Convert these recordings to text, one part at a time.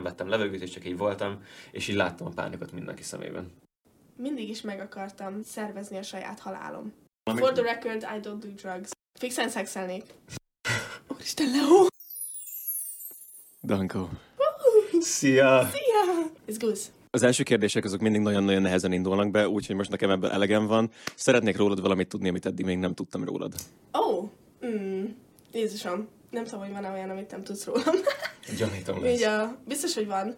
nem vettem levegőt, és csak így voltam, és így láttam a pánikot mindenki szemében. Mindig is meg akartam szervezni a saját halálom. Ami- For the record, I don't do drugs. Fixen szexelnék. Úristen, Leo! Danko. Szia! Szia! It's goose. Az első kérdések azok mindig nagyon-nagyon nehezen indulnak be, úgyhogy most nekem ebből elegem van. Szeretnék rólad valamit tudni, amit eddig még nem tudtam rólad. Ó! Oh, mm, Jézusom. Nem tudom, hogy van-e olyan, amit nem tudsz rólam. Gyanítom Így lesz. a, biztos, hogy van.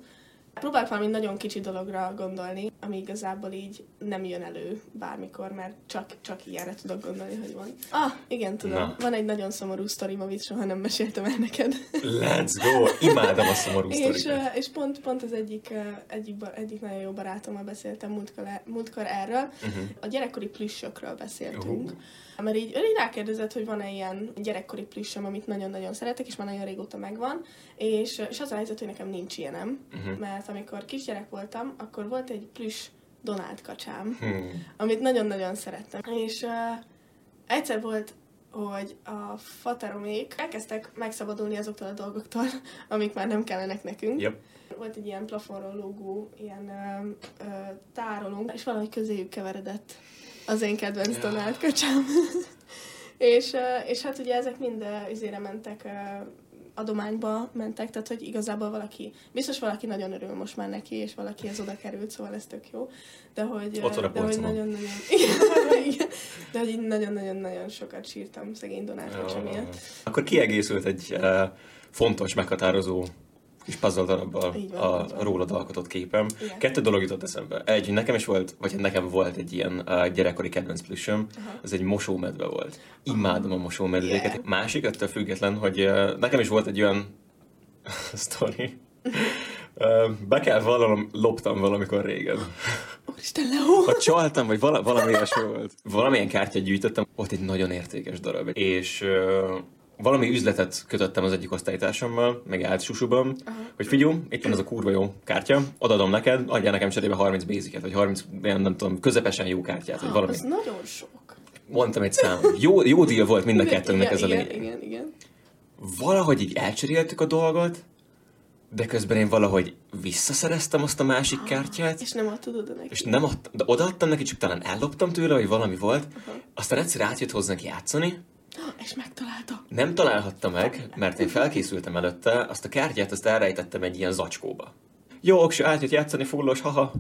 Próbálok valami nagyon kicsi dologra gondolni, ami igazából így nem jön elő bármikor, mert csak, csak ilyenre tudok gondolni, hogy van. Ah, igen, tudom. Na. Van egy nagyon szomorú sztorim, amit soha nem meséltem el neked. Let's go! Imádom a szomorú és, uh, és pont, pont az egyik, uh, egyik, egyik nagyon jó barátommal beszéltem múltkor, múltkor erről. Uh-huh. A gyerekkori plüssökről beszéltünk. Ú. Mert így, ő így rákérdezett, hogy van-e ilyen gyerekkori plüssöm, amit nagyon-nagyon szeretek, és már nagyon régóta megvan. És, és az a helyzet, hogy nekem nincs ilyenem. Uh-huh. Mert amikor kisgyerek voltam, akkor volt egy plüss Donald kacsám, Hmm. amit nagyon-nagyon szerettem. És uh, egyszer volt, hogy a fateromék elkezdtek megszabadulni azoktól a dolgoktól, amik már nem kellenek nekünk. Yep. Volt egy ilyen plafonról lógó, ilyen ö, ö, tárolónk, és valahogy közéjük keveredett az én kedvenc Donald kacsám. és, ö, és hát ugye ezek mind izére mentek, adományba mentek, tehát hogy igazából valaki, biztos valaki nagyon örül most már neki, és valaki ez oda került, szóval ez tök jó. De hogy, Ott van a de hogy nagyon-nagyon, igen, igen, de hogy nagyon-nagyon-nagyon sokat sírtam szegény miatt. Akkor kiegészült egy uh, fontos, meghatározó kis puzzle darabbal Így van, a így van. rólad alkotott képem. Igen. Kettő dolog jutott eszembe. Egy, nekem is volt, vagy nekem volt egy ilyen uh, gyerekkori kedvenc plüssöm, Aha. ez egy mosómedve volt. Imádom a mosómedvéket. Yeah. Másik, ettől független, hogy uh, nekem is volt egy olyan sztori. Uh, be kell vallanom, loptam valamikor régen. Úristen, Leo! Ha csaltam, vagy vala, valami ilyesmi volt. Valamilyen kártyát gyűjtöttem, ott egy nagyon értékes darab. És uh, valami üzletet kötöttem az egyik osztálytársammal, meg állt susuban, Aha. hogy figyelj, itt van ez a kurva jó kártya, odaadom neked, adjál nekem cserébe 30 basicet, vagy 30, ilyen, nem tudom, közepesen jó kártyát, vagy valami. Az nagyon sok. Mondtam egy szám. Jó, jó deal volt mind a kettőnknek igen, ez a igen, lényeg. igen, igen. Valahogy így elcseréltük a dolgot, de közben én valahogy visszaszereztem azt a másik kártyát, És nem adtad oda neki. és nem adtam, de odaadtam neki, csak talán elloptam tőle, hogy valami volt. Aha. Aztán egyszer átjött hozzánk játszani, És megtalálta. nem találhatta meg, mert én felkészültem előtte, azt a kártyát azt elrejtettem egy ilyen zacskóba. Jó, oksa, átjött játszani, fullos, haha.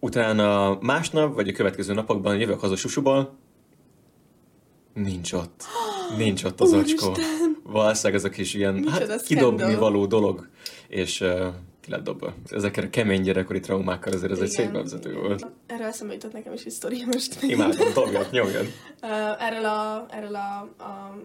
Utána másnap, vagy a következő napokban jövök haza susuból, nincs ott. Nincs ott az zacskó. Valószínűleg ez a kis ilyen, Micsoda hát kidobni való dolog, és uh, ki lett dobva. Ezekkel a kemény gyerekkori traumákkal azért ez egy szép Igen, bevezető igen. volt. Erről eszembe jutott nekem is egy sztori most. Imádom, dobjad, nyomjad. Erről a, erről a, a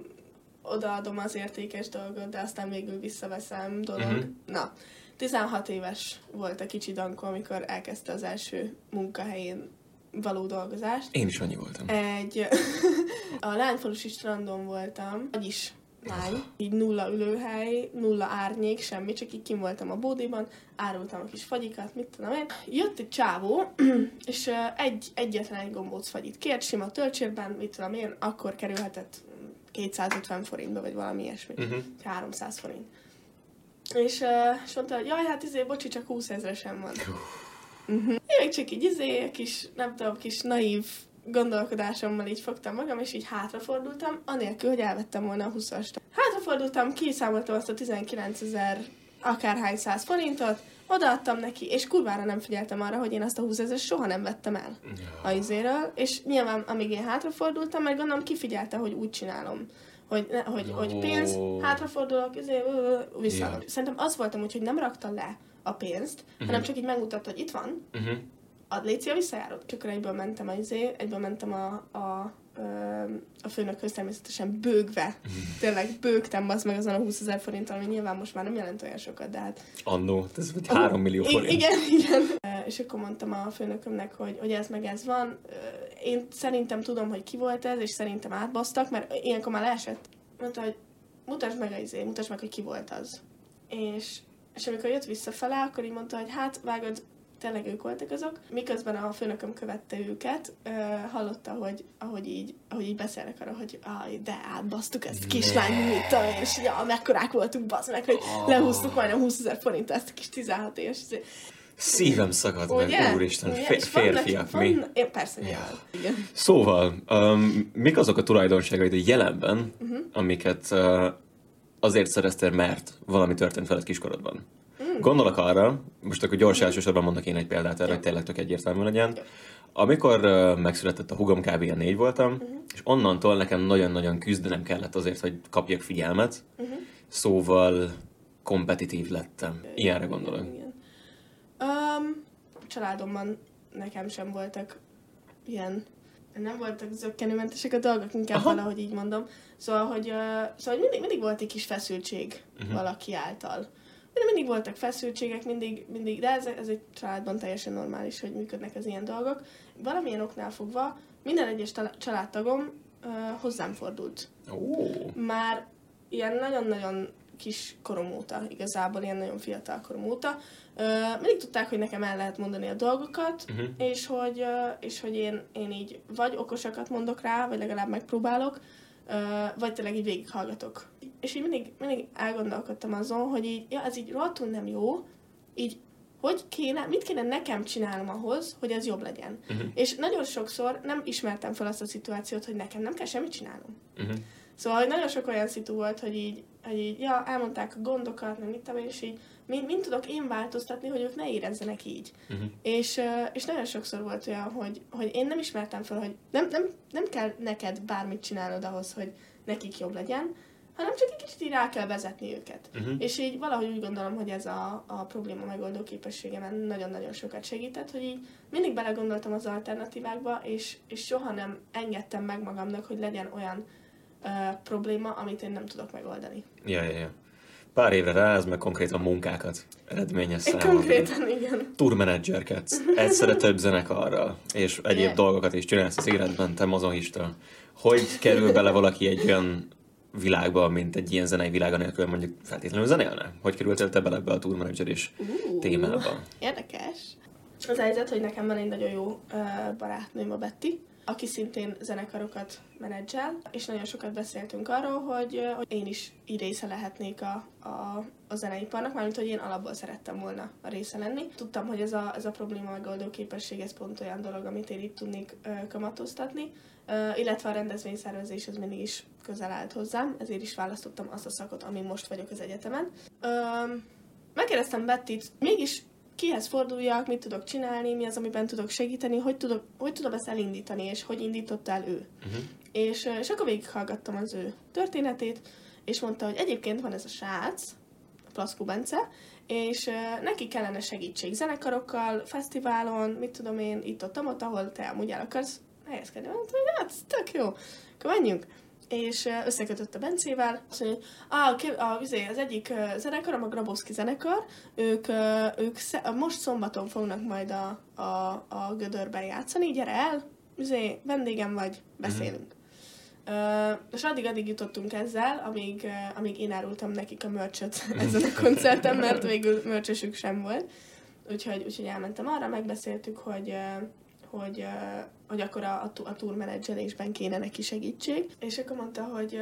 odaadom az értékes dolgot, de aztán végül visszaveszem dolog. Mhm. Na, 16 éves volt a kicsi Danko, amikor elkezdte az első munkahelyén való dolgozást. Én is annyi voltam. Egy, a lányfalusi strandon voltam, vagyis lány, így nulla ülőhely, nulla árnyék, semmi, csak így kim voltam a bódéban, árultam a kis fagyikat, mit tudom én. Jött egy csávó, és egy, egyetlen egy gombóc fagyit kért, sima töltsérben, mit tudom én, akkor kerülhetett 250 forintba, vagy valami ilyesmi. Uh-huh. 300 forint. És, és mondta, hogy jaj, hát izé, bocsi, csak 20 ezresen van. Uh-huh. Én még csak így izé, kis, nem tudom, kis naív gondolkodásommal így fogtam magam, és így hátrafordultam, anélkül, hogy elvettem volna a 20-ast. Hátrafordultam, kiszámoltam azt a 19 ezer akárhány száz forintot, odaadtam neki, és kurvára nem figyeltem arra, hogy én azt a 20 ezer soha nem vettem el a izéről, és nyilván amíg én hátrafordultam, meg gondolom kifigyelte, hogy úgy csinálom, hogy, ne, hogy, hogy pénz, hátrafordulok, izé, ö, ö, vissza. Ja. Szerintem az voltam úgy, hogy nem rakta le a pénzt, hanem csak így megmutatta, hogy itt van, Uh-huh. A visszajárót. Csak akkor egyből mentem a izé, egyből mentem a, a, a főnökhöz természetesen bőgve. Tényleg bőgtem az meg azon a 20 ezer forinttal, ami nyilván most már nem jelent olyan sokat, de hát Annó, ez vagy 3 millió forint. Igen, igen. És akkor mondtam a főnökömnek, hogy, hogy ez meg ez van. Én szerintem tudom, hogy ki volt ez, és szerintem átbasztak, mert ilyenkor már leesett. Mondta, hogy mutasd meg izé, mutasd meg, hogy ki volt az. És, és amikor jött visszafele, akkor így mondta, hogy hát vágod, tényleg ők voltak azok. Miközben a főnököm követte őket, ö, hallotta, hogy ahogy így, ahogy így beszélnek arra, hogy aj, de átbasztuk ezt a kislány, mit tudom én, és ja, mekkorák voltunk, bazd meg, hogy lehúztuk majdnem 20 ezer forint ezt a kis 16 éves. Szívem szakad meg, Ugye? úristen, Ugye? férfiak mi. Van, én persze, nyilván. Igen. Szóval, um, mik azok a tulajdonságaid a jelenben, Mhm. amiket uh, azért szereztél, mert valami történt veled kiskorodban? Gondolok arra, most akkor gyors elsősorban mondok én egy példát erre, hogy tényleg tök egyértelmű legyen. Amikor megszületett a hugom, kb. ilyen négy voltam, Mhm. és onnantól nekem nagyon-nagyon küzdenem kellett azért, hogy kapjak figyelmet, Mhm. szóval kompetitív lettem. Ilyenre gondolok. Igen, igen. Um, családomban nekem sem voltak ilyen, nem voltak zöggenőmentesek a dolgok, inkább Aha. valahogy így mondom. Szóval, hogy, uh, szóval, hogy mindig, mindig volt egy kis feszültség Mhm. valaki által. Mindig, mindig voltak feszültségek, mindig, mindig, de ez, ez egy családban teljesen normális, hogy működnek az ilyen dolgok. Valamilyen oknál fogva minden egyes családtagom uh, hozzám fordult Ó, már ilyen nagyon-nagyon kis korom óta, igazából ilyen nagyon fiatal korom óta. Ö, mindig tudták, hogy nekem el lehet mondani a dolgokat, Mhm. és hogy, ö, és hogy én, én így vagy okosakat mondok rá, vagy legalább megpróbálok, ö, vagy tényleg így végighallgatok. És így mindig, mindig elgondolkodtam azon, hogy így, ja, ez így rohadtul nem jó, így hogy kéne, mit kéne nekem csinálnom ahhoz, hogy ez jobb legyen. Mhm. És nagyon sokszor nem ismertem fel azt a szituációt, hogy nekem nem kell semmit csinálnom. uh-huh. Szóval hogy nagyon sok olyan szitu volt, hogy így, hogy így ja, elmondták a gondokat, nem mit tudom és így mind, mind tudok én változtatni, hogy ők ne érezzenek így. Uh-huh. És, és nagyon sokszor volt olyan, hogy, hogy én nem ismertem fel, hogy nem, nem, nem kell neked bármit csinálnod ahhoz, hogy nekik jobb legyen, hanem csak egy kicsit így rá kell vezetni őket. Uh-huh. És így valahogy úgy gondolom, hogy ez a, a probléma megoldó képességemen nagyon-nagyon sokat segített, hogy így mindig belegondoltam az alternatívákba, és, és soha nem engedtem meg magamnak, hogy legyen olyan ö, probléma, amit én nem tudok megoldani. Ja, ja, ja. Pár évre rá, ez meg konkrétan munkákat eredményez Én számomra. konkrétan, igen. Tourmenedzserkedsz, egyszerre több zenekarral, és egyéb Igen. dolgokat is csinálsz az életben, te mozohista. Hogy kerül bele valaki egy olyan világba, mint egy ilyen zenei világa nélkül mondjuk feltétlenül zenélne? Hogy kerültél te bele ebbe a tourmenedzserés Uh. témába? Érdekes. Az helyzet, hogy nekem van egy nagyon jó ö, barátnőm, a Betty, aki szintén zenekarokat menedzsel, és nagyon sokat beszéltünk arról, hogy, hogy én is így része lehetnék a, a, a zeneiparnak, mármint, hogy én alapból szerettem volna a része lenni. Tudtam, hogy ez a, ez a probléma megoldó képesség, ez pont olyan dolog, amit én itt tudnék ö, kamatoztatni, ö, illetve a rendezvényszervezés az mindig is közel állt hozzám, ezért is választottam azt a szakot, amin most vagyok az egyetemen. Ö, megkérdeztem Bettit, mégis kihez forduljak, mit tudok csinálni, mi az, amiben tudok segíteni, hogy, tudok, hogy tudom ezt elindítani, és hogy indította el ő. Uh-huh. És, és akkor végighallgattam az ő történetét, és mondta, hogy egyébként van ez a srác, a Plaszkó Bence, és neki kellene segítség zenekarokkal, fesztiválon, mit tudom én, itt ott, ott, ahol te amúgy el akarsz helyezkedni. Mondtam, hogy hát, tök jó, akkor menjünk. És összekötött a Bencével, azt mondja, ké- a, izé, az egyik ö, zenekar, a Grabowski zenekar, ők, ők most szombaton fognak majd a, a, a Gödörben játszani, gyere el, izé, vendégem vagy, beszélünk. Uh, és addig-addig jutottunk ezzel, amíg, uh, amíg én árultam nekik a mörcsöt ezen a koncerten, mert végül mörcsösük sem volt. Úgyhogy, úgyhogy elmentem arra, megbeszéltük, hogy, uh, hogy, hogy akkor a, a, a tour menedzselésben kéne neki segítség. És akkor mondta, hogy,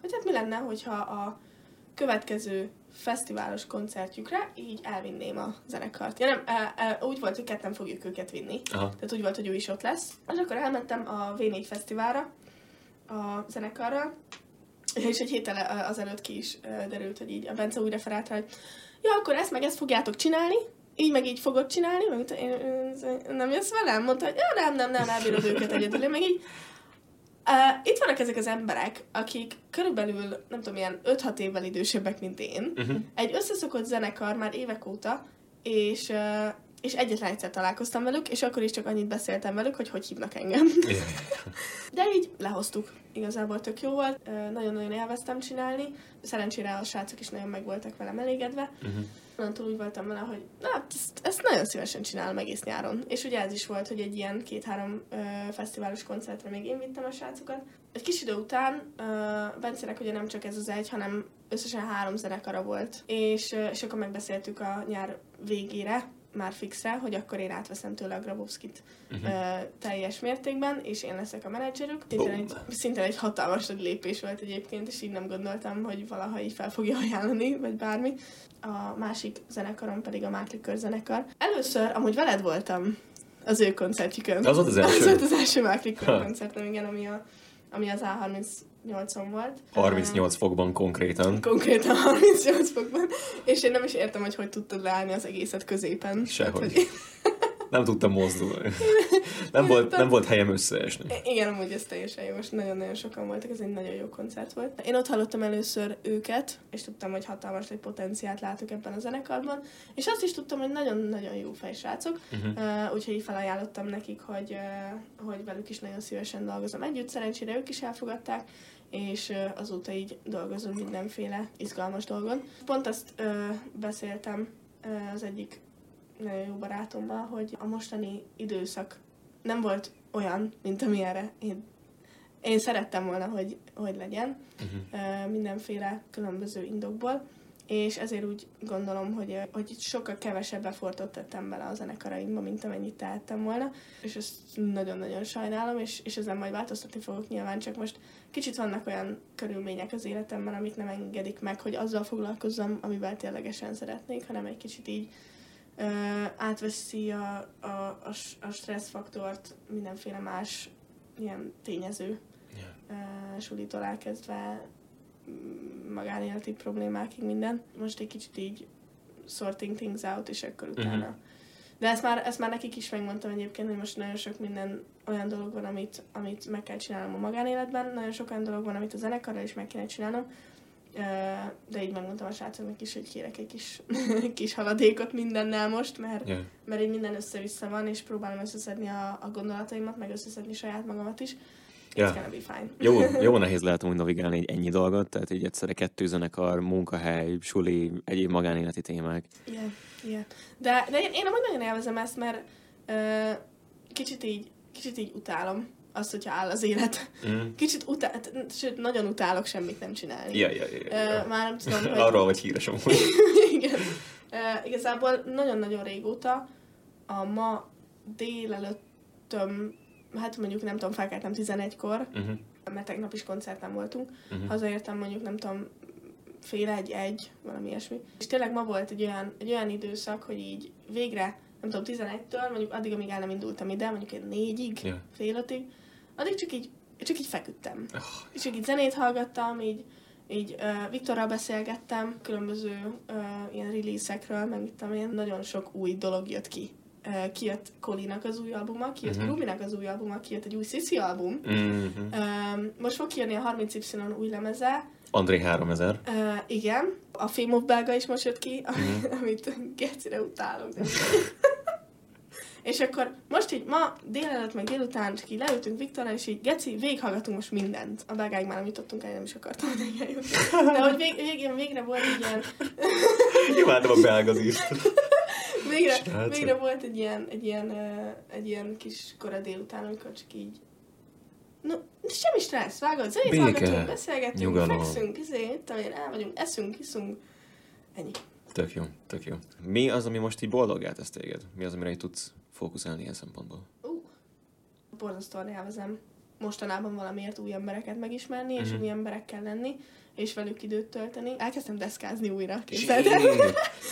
hogy hát mi lenne, hogyha a következő fesztiválos koncertjükre így elvinném a zenekart. Ja nem, e, e, úgy volt, hogy ketten fogjuk őket vinni. Aha. Tehát úgy volt, hogy ő is ott lesz. És akkor elmentem a V4 fesztiválra, a zenekarral, és egy héttel azelőtt ki is derült, hogy így a Bence úgy referált, hogy ja, akkor ezt meg ezt fogjátok csinálni, így meg így fogod csinálni, meg én, én, nem jössz velem? Mondta, hogy ja, nem, nem, nem, elbírod őket egyedül, meg így Uh, itt vannak ezek az emberek, akik körülbelül, nem tudom, ilyen 5-6 évvel idősebbek, mint én. Uh-huh. Egy összeszokott zenekar már évek óta, és, uh, és egyetlen egyszer találkoztam velük, és akkor is csak annyit beszéltem velük, hogy hogy hívnak engem. De így lehoztuk. Igazából tök jó volt, nagyon-nagyon élveztem csinálni. Szerencsére a srácok is nagyon meg voltak velem elégedve. Uh-huh. Onnantól úgy voltam vele, hogy na, hát ezt, ezt nagyon szívesen csinálom egész nyáron. És ugye ez is volt, hogy egy ilyen két-három ö, fesztiválos koncertre még én vittem a srácokat. Egy kis idő után ö, Bencének ugye nem csak ez az egy, hanem összesen három zenekara volt, és, ö, és akkor megbeszéltük a nyár végére, már fixre, hogy akkor én átveszem tőle a Grabowskit uh-huh. ö, teljes mértékben, és én leszek a menedzserük. Szinte egy, szinte egy hatalmas nagy lépés volt egyébként, és így nem gondoltam, hogy valaha így fel fogja ajánlani, vagy bármi. A másik zenekarom pedig a Máklikör zenekar. Először amúgy veled voltam az ő koncertjükön. Az volt az első? Az volt az első Ha. koncertem, igen, ami, a, ami az A38-on volt. 38 fokban konkrétan. Konkrétan 38 fokban, és én nem is értem, hogy hogy tudtad leállni az egészet középen. Sehogy. Tehát, hogy- Nem tudtam mozdulni. Nem volt, nem volt helyem összeesni. Igen, amúgy ez teljesen jó, és nagyon-nagyon sokan voltak, ez egy nagyon jó koncert volt. Én ott hallottam először őket, és tudtam, hogy hatalmas egy potenciált látok ebben a zenekarban, és azt is tudtam, hogy nagyon-nagyon jó fejsrácok, Mhm. uh, úgyhogy felajánlottam nekik, hogy, uh, hogy velük is nagyon szívesen dolgozom együtt, szerencsére ők is elfogadták, és azóta így dolgozunk mindenféle izgalmas dolgon. Pont azt uh, beszéltem uh, az egyik nagyon jó barátommal, hogy a mostani időszak nem volt olyan, mint amilyenre én, én szerettem volna, hogy, hogy legyen, Mhm. uh, mindenféle különböző indokból, és ezért úgy gondolom, hogy, ö, hogy sokkal kevesebb effortot tettem bele a zenekaraimba, mint amennyit tehettem volna, és ezt nagyon-nagyon sajnálom, és, és ezen majd változtatni fogok nyilván, csak most kicsit vannak olyan körülmények az életemben, amik nem engedik meg, hogy azzal foglalkozzam, amivel ténylegesen szeretnék, hanem egy kicsit így ö, átveszi a, a, a, a stresszfaktort mindenféle más ilyen tényező, Ja. uh, sulitól elkezdve magánéleti problémákig minden. Most egy kicsit így sorting things out, és akkor utána. Mhm. De ezt már, ezt már nekik is megmondtam egyébként, hogy most nagyon sok minden olyan dolog van, amit, amit meg kell csinálnom a magánéletben, nagyon sok olyan dolog van, amit a zenekarral is meg kéne csinálnom, de így megmondtam a srácoknak is, hogy kérek egy kis, kis haladékot mindennel most, mert, Ja. mert így minden össze-vissza van, és próbálom összeszedni a, a gondolataimat, meg összeszedni saját magamat is. It's Ja. gonna be fine. Jó, jó nehéz lehet úgy navigálni egy ennyi dolgot, tehát így egyszerre kettő zenekar, munkahely, suli, egyéb magánéleti témák. Igen, igen. De, de én, én amúgy nagyon élvezem ezt, mert ö, kicsit így, kicsit így utálom azt, hogyha áll az élet. Mm. Kicsit utál, sőt, nagyon utálok semmit nem csinálni. Ja, ja, ja, ja. már nem tudom, hogy... Arról vagy híres amúgy. Igen. Uh, igazából nagyon-nagyon régóta a ma délelőttöm, hát mondjuk nem tudom, felkeltem 11-kor, Mhm. mert tegnap is koncerten voltunk, Mhm. hazaértem mondjuk nem tudom, fél egy, egy, valami ilyesmi. És tényleg ma volt egy olyan, egy olyan időszak, hogy így végre, nem tudom, 11-től, mondjuk addig, amíg el nem indultam ide, mondjuk egy négyig, Ja. fél ötig, addig csak így, csak így feküdtem. Oh, És csak így zenét hallgattam, így, így uh, Viktorral beszélgettem, különböző uh, ilyen release-ekről, meg mit tudom én, nagyon sok új dolog jött ki. Uh, kijött Kolinak az új albuma, kijött Mhm. uh-huh. Rubinak az új albuma, kijött egy új Sissy album. Mhm. Um, most fog kijönni a 30Y új lemeze. André 3000. Uh, igen, a Fame of Belga is most jött ki, Mhm. amit gecire utálok. De... és akkor most így ma délelőtt, meg délután csak így leültünk Viktorral, és így geci, végighallgatunk most mindent. A belgáig már nem jutottunk el, nem is akartam eljutni. De hogy vég, végén végre volt egy ilyen, Imádom a belgazírt. végre, Srácok. végre volt egy ilyen, egy ilyen, egy ilyen kis kora délután, amikor csak így No, semmi stressz, vágod, zenét Béke, hallgatunk, beszélgetünk, nyugalom. fekszünk, izé, én, el vagyunk, eszünk, iszunk. Ennyi. Tök jó, tök jó. Mi az, ami most így boldoggá tesz téged? Mi az, amire így tudsz fókuszálni ilyen szempontból? Uh, borzasztóan élvezem mostanában valamiért új embereket megismerni, és Mhm. új emberekkel lenni, és velük időt tölteni. Elkezdtem deszkázni újra, képzeld!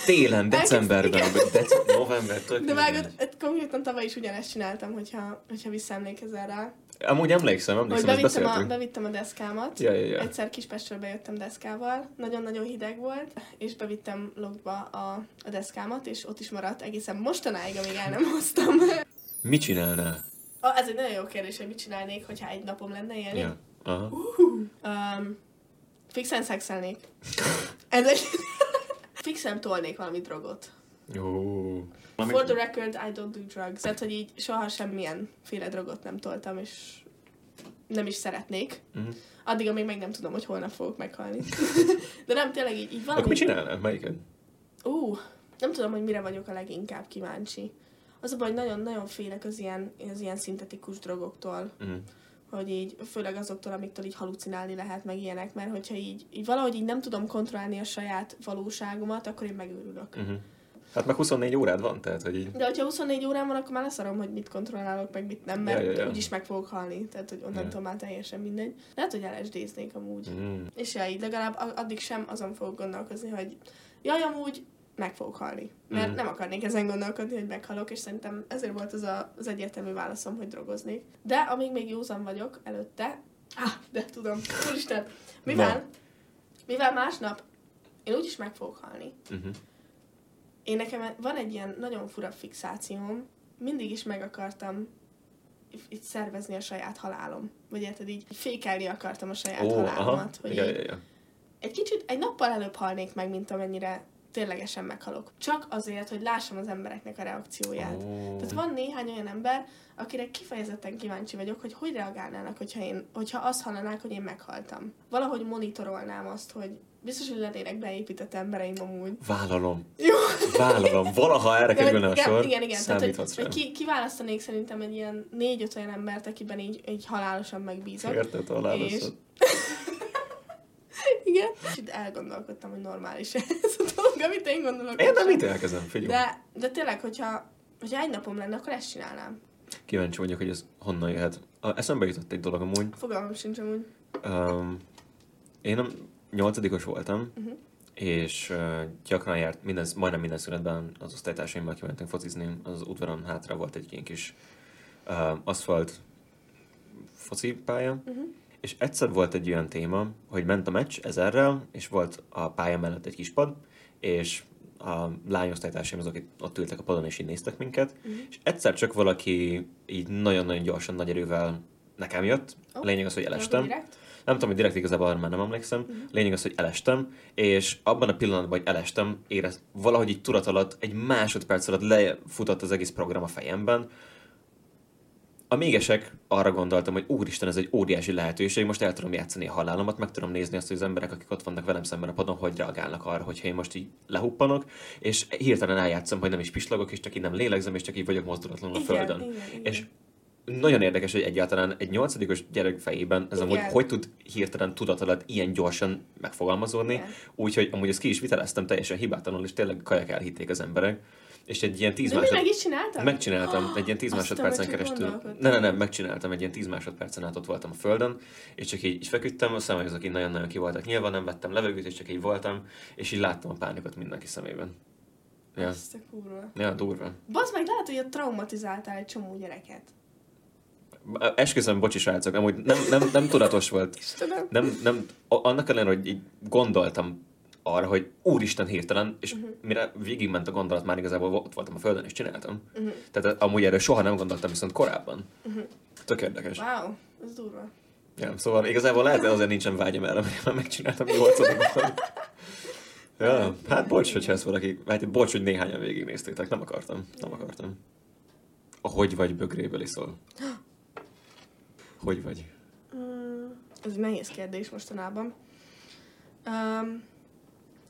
Télen, decemberben, Elkezdtem, dec- november, tök De vágod, konkrétan tavaly is ugyanezt csináltam, hogyha, hogyha visszaemlékezel rá. Amúgy emlékszem, Hogy emlékszem, ezt bevittem a, bevittem a deszkámat. Ja, ja, ja. Egyszer Kispestről bejöttem deszkával, nagyon-nagyon hideg volt, és bevittem logba a, a deszkámat, és ott is maradt egészen mostanáig, amíg el nem hoztam. Mit csinálnál? Ah, ez egy nagyon jó kérdés, hogy mit csinálnék, hogyha egy napom lenne élni. Ja. Aha. Um, fixen szexelnék. Ez egy... fixen tolnék valami drogot. Jó. For the record, I don't do drugs. Tehát, hogy így soha semmilyen féle drogot nem toltam, és nem is szeretnék. Mhm. Addig, amíg meg nem tudom, hogy holnap fogok meghalni. De nem, tényleg így, így valami... Akkor mit csinálnál? Melyiket? Ú, nem tudom, hogy mire vagyok a leginkább kíváncsi. Az a baj, nagyon-nagyon félek az ilyen, az ilyen szintetikus drogoktól. Mhm. hogy így, főleg azoktól, amiktől így halucinálni lehet, meg ilyenek, mert hogyha így, így valahogy így nem tudom kontrollálni a saját valóságomat, akkor én megőrülök. Uh-huh. Hát meg 24 órád van, tehát hogy így... De hogyha 24 órán van, akkor már leszarom, hogy mit kontrollálok, meg mit nem, mert Ja, ja, ja. úgyis meg fogok halni, tehát hogy onnantól már teljesen mindegy. Lehet, hogy LSD-znék amúgy. Mm. És ja, így legalább addig sem azon fogok gondolkozni, hogy jaj, amúgy meg fogok halni. Mert Mhm. nem akarnék ezen gondolkodni, hogy meghalok, és szerintem ezért volt az a, az egyértelmű válaszom, hogy drogoznék. De amíg még józan vagyok előtte, ah, de tudom, úristen, mivel, Na. mivel másnap én úgyis meg fogok halni, Uh-huh. én nekem van egy ilyen nagyon fura fixációm, mindig is meg akartam itt szervezni a saját halálom. Vagy érted, így fékelni akartam a saját aha. halálomat. Hogy Ja, ja, ja. egy kicsit, egy nappal előbb halnék meg, mint amennyire ténylegesen meghalok. Csak azért, hogy lássam az embereknek a reakcióját. Ó. Tehát van néhány olyan ember, akire kifejezetten kíváncsi vagyok, hogy hogy reagálnának, hogyha, én, hogyha azt hallanák, hogy én meghaltam. Valahogy monitorolnám azt, hogy biztos, hogy lennének beépített embereim amúgy. Vállalom. Jó. Vállalom. Valaha erre kerülne a sor, igen, igen. Tehát, hogy, ki, kiválasztanék szerintem egy ilyen négy-öt olyan embert, akiben így, így halálosan megbízok. Érted, alábasszod. Igen. És elgondolkodtam, hogy normális ez a amit én gondolok. Én nem ítélkezem, figyelj. De, de tényleg, hogyha, hogyha egy napom lenne, akkor ezt csinálnám. Kíváncsi vagyok, hogy ez honnan jöhet. A, eszembe jutott egy dolog amúgy. Fogalmam sincs amúgy. Um, én a nyolcadikos voltam, Uh-huh. és uh, gyakran járt, minden, majdnem minden szünetben az osztálytársaimmal kimentünk focizni, az udvaron hátra volt egy ilyen kis uh, aszfalt focipálya, Uh-huh. és egyszer volt egy olyan téma, hogy ment a meccs ezerrel, és volt a pálya mellett egy kis pad, és a lányosztálytársaim azok itt ott ültek a padon, és így néztek minket, Mhm. és egyszer csak valaki így nagyon-nagyon gyorsan, nagy erővel nekem jött. Ó, Lényeg az, hogy elestem. Nem tudom, hogy direkt igazából arra már nem emlékszem. Mhm. Lényeg az, hogy elestem, és abban a pillanatban, hogy elestem, érez, valahogy így tudat alatt, egy másodperc alatt lefutott az egész program a fejemben. A mégesek arra gondoltam, hogy úristen, ez egy óriási lehetőség, most el tudom játszani a halálomat, meg tudom nézni azt, hogy az emberek, akik ott vannak velem szemben a padon, hogy reagálnak arra, hogyha én most így lehuppanok, és hirtelen eljátszom, hogy nem is pislogok, és csak így nem lélegzem, és csak így vagyok mozdulatlanul a földön. Igen, igen. És nagyon érdekes, hogy egyáltalán egy nyolcadikos gyerek fejében ez amúgy hogy tud hirtelen tudat alatt ilyen gyorsan megfogalmazódni, úgyhogy amúgy ezt ki is viteleztem teljesen hibátlanul, és tényleg kajak elhitték az emberek. És egy ilyen 10 De mi másod... meg is csináltam? Megcsináltam, egy ilyen 10 Azt másodpercen keresztül. Ne, ne, nem, megcsináltam, egy ilyen 10 másodpercen át ott voltam a földön, és csak így, így feküdtem, a szemek azok így nagyon-nagyon ki voltak nyilván, nem vettem levegőt, és csak így voltam, és így láttam a pánikot mindenki szemében. Ja, Azt a kurva. ja durva. Bazd meg, lehet, hogy traumatizáltál egy csomó gyereket. Esküszöm, bocsi srácok, amúgy nem, nem, nem tudatos volt. Istenem. Nem, nem, annak ellenére, hogy így gondoltam arra, hogy úristen hirtelen, és uh-huh. mire végigment a gondolat, már igazából ott voltam a földön, és csináltam. Uh-huh. Tehát amúgy erről soha nem gondoltam, viszont korábban. Uh-huh. Tök érdekes. Wow, ez durva. Ja, szóval igazából lehet, hogy azért nincsen vágyam erre, mert már megcsináltam nyolcadikban. Ja, hát bocs, hogyha ezt valaki, hát bocs, hogy néhányan végignéztétek, nem akartam, nem akartam. A hogy vagy bögréből iszol? Hogy vagy? Mm, Ez nehéz kérdés mostanában. Um,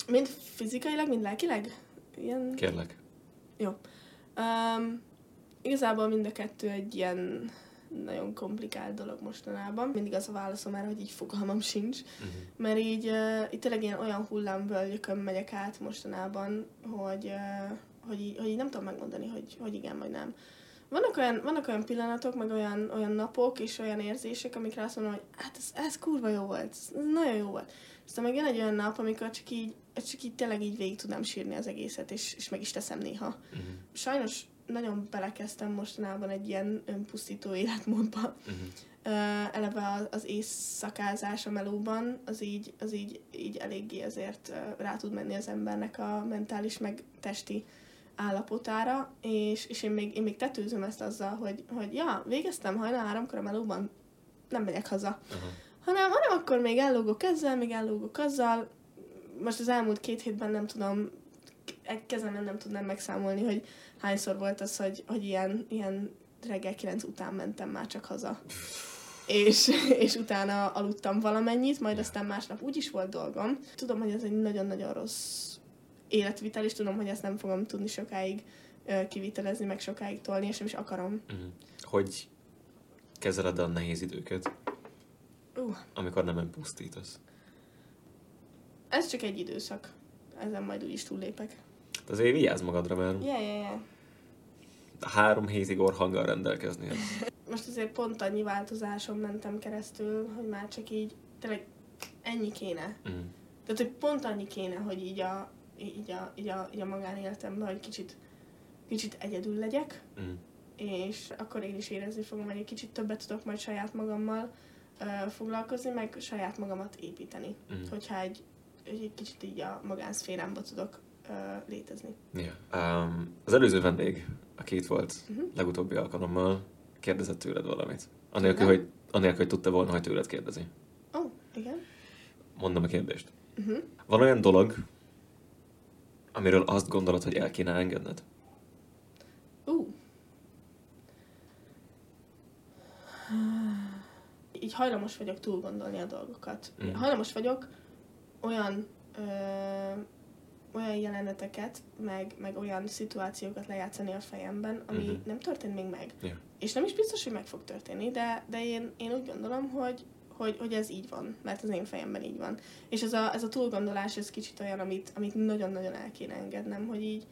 mind fizikailag, mind lelkileg? Ilyen... Kérlek. Jó. Um, igazából mind a kettő egy ilyen nagyon komplikált dolog mostanában. Mindig az a válaszom erre, hogy így fogalmam sincs. Uh-huh. Mert így uh, itt tényleg ilyen olyan hullámvölgyökön megyek át mostanában, hogy, uh, hogy, így, hogy így nem tudom megmondani, hogy, hogy igen vagy nem. Vannak olyan, vannak olyan pillanatok, meg olyan, olyan napok és olyan érzések, amikre azt mondom, hogy hát ez, ez kurva jó volt, ez, ez nagyon jó volt. Aztán meg jön egy olyan nap, amikor csak így, csak így tényleg így végig tudnám sírni az egészet, és, és meg is teszem néha. Uh-huh. Sajnos nagyon belekezdtem mostanában egy ilyen önpusztító életmódba. Uh-huh. Uh, eleve az, éjszakázás a melóban, az így, az így, így eléggé azért rá tud menni az embernek a mentális meg testi állapotára, és, és én, még, én még tetőzöm ezt azzal, hogy, hogy ja, végeztem hajnal háromkor a melóban, nem megyek haza. Uh-huh. Hanem, hanem akkor még ellógok ezzel, még ellógok azzal. Most az elmúlt két hétben nem tudom, egy kezemen nem tudnám megszámolni, hogy hányszor volt az, hogy, hogy ilyen, ilyen reggel kilenc után mentem már csak haza. És, és utána aludtam valamennyit, majd aztán másnap úgy is volt dolgom. Tudom, hogy ez egy nagyon-nagyon rossz életvitel, és tudom, hogy ezt nem fogom tudni sokáig ö, kivitelezni, meg sokáig tolni, és nem is akarom. Uh-huh. Hogy kezeled a nehéz időket, Uh, amikor nem pusztítasz? Ez csak egy időszak. Ezen majd úgyis túllépek. De azért vigyázz magadra, mert Yeah, yeah, yeah. három hétig orhanggal rendelkezni. ez- Most azért pont annyi változáson mentem keresztül, hogy már csak így, tényleg ennyi kéne. Mm. Tehát, hogy pont annyi kéne, hogy így a, így a, így a, így a magánéletemben, hogy kicsit, kicsit egyedül legyek, Mm. és akkor én is érezni fogom, hogy egy kicsit többet tudok majd saját magammal uh, foglalkozni, meg saját magamat építeni. Mm. Hogyha egy, egy kicsit így a magánszférámba tudok uh, létezni. Yeah. Um, az előző vendég, aki itt volt Mhm. legutóbbi alkalommal, kérdezett tőled valamit. Anélkül, hogy, anélkül, hogy tudta volna, hogy tőled kérdezi. Ó, oh, igen. Mondom a kérdést. Uh-huh. Van olyan dolog, amiről azt gondolod, hogy el kéne engedned? Uh. Így hajlamos vagyok túl gondolni a dolgokat. Mhm. Hajlamos vagyok olyan ö, olyan jeleneteket, meg, meg olyan szituációkat lejátszani a fejemben, ami Mhm. nem történt még meg. Yeah. És nem is biztos, hogy meg fog történni, de, de én, én úgy gondolom, hogy, hogy, hogy ez így van, mert az én fejemben így van. És ez a, ez a túlgondolás, ez kicsit olyan, amit, amit nagyon-nagyon el kéne engednem, hogy így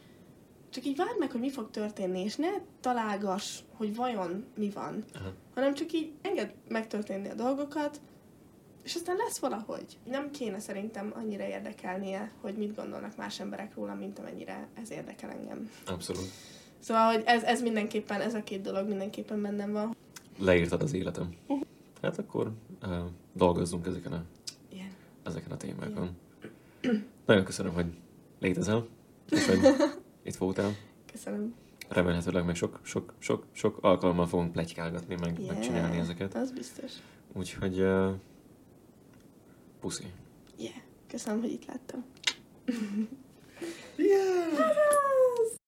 csak így várd meg, hogy mi fog történni, és ne találgass, hogy vajon mi van, Aha. hanem csak így engedd megtörténni a dolgokat, és aztán lesz valahogy. Nem kéne szerintem annyira érdekelnie, hogy mit gondolnak más emberek róla, mint amennyire ez érdekel engem. Abszolút. Szóval, hogy ez, ez mindenképpen, ez a két dolog mindenképpen bennem van. Leírtad az életem. Hát akkor uh, dolgozzunk ezeken a, Igen. ezeken a témákon. Nagyon köszönöm, hogy létezel, és hogy itt voltál. Köszönöm. Remélhetőleg még sok, sok, sok, sok alkalommal fogunk plegykálgatni, meg, Yeah. megcsinálni ezeket. Az biztos. Úgyhogy uh, Puszi. Yeah. Köszönöm, hogy itt láttam. yeah!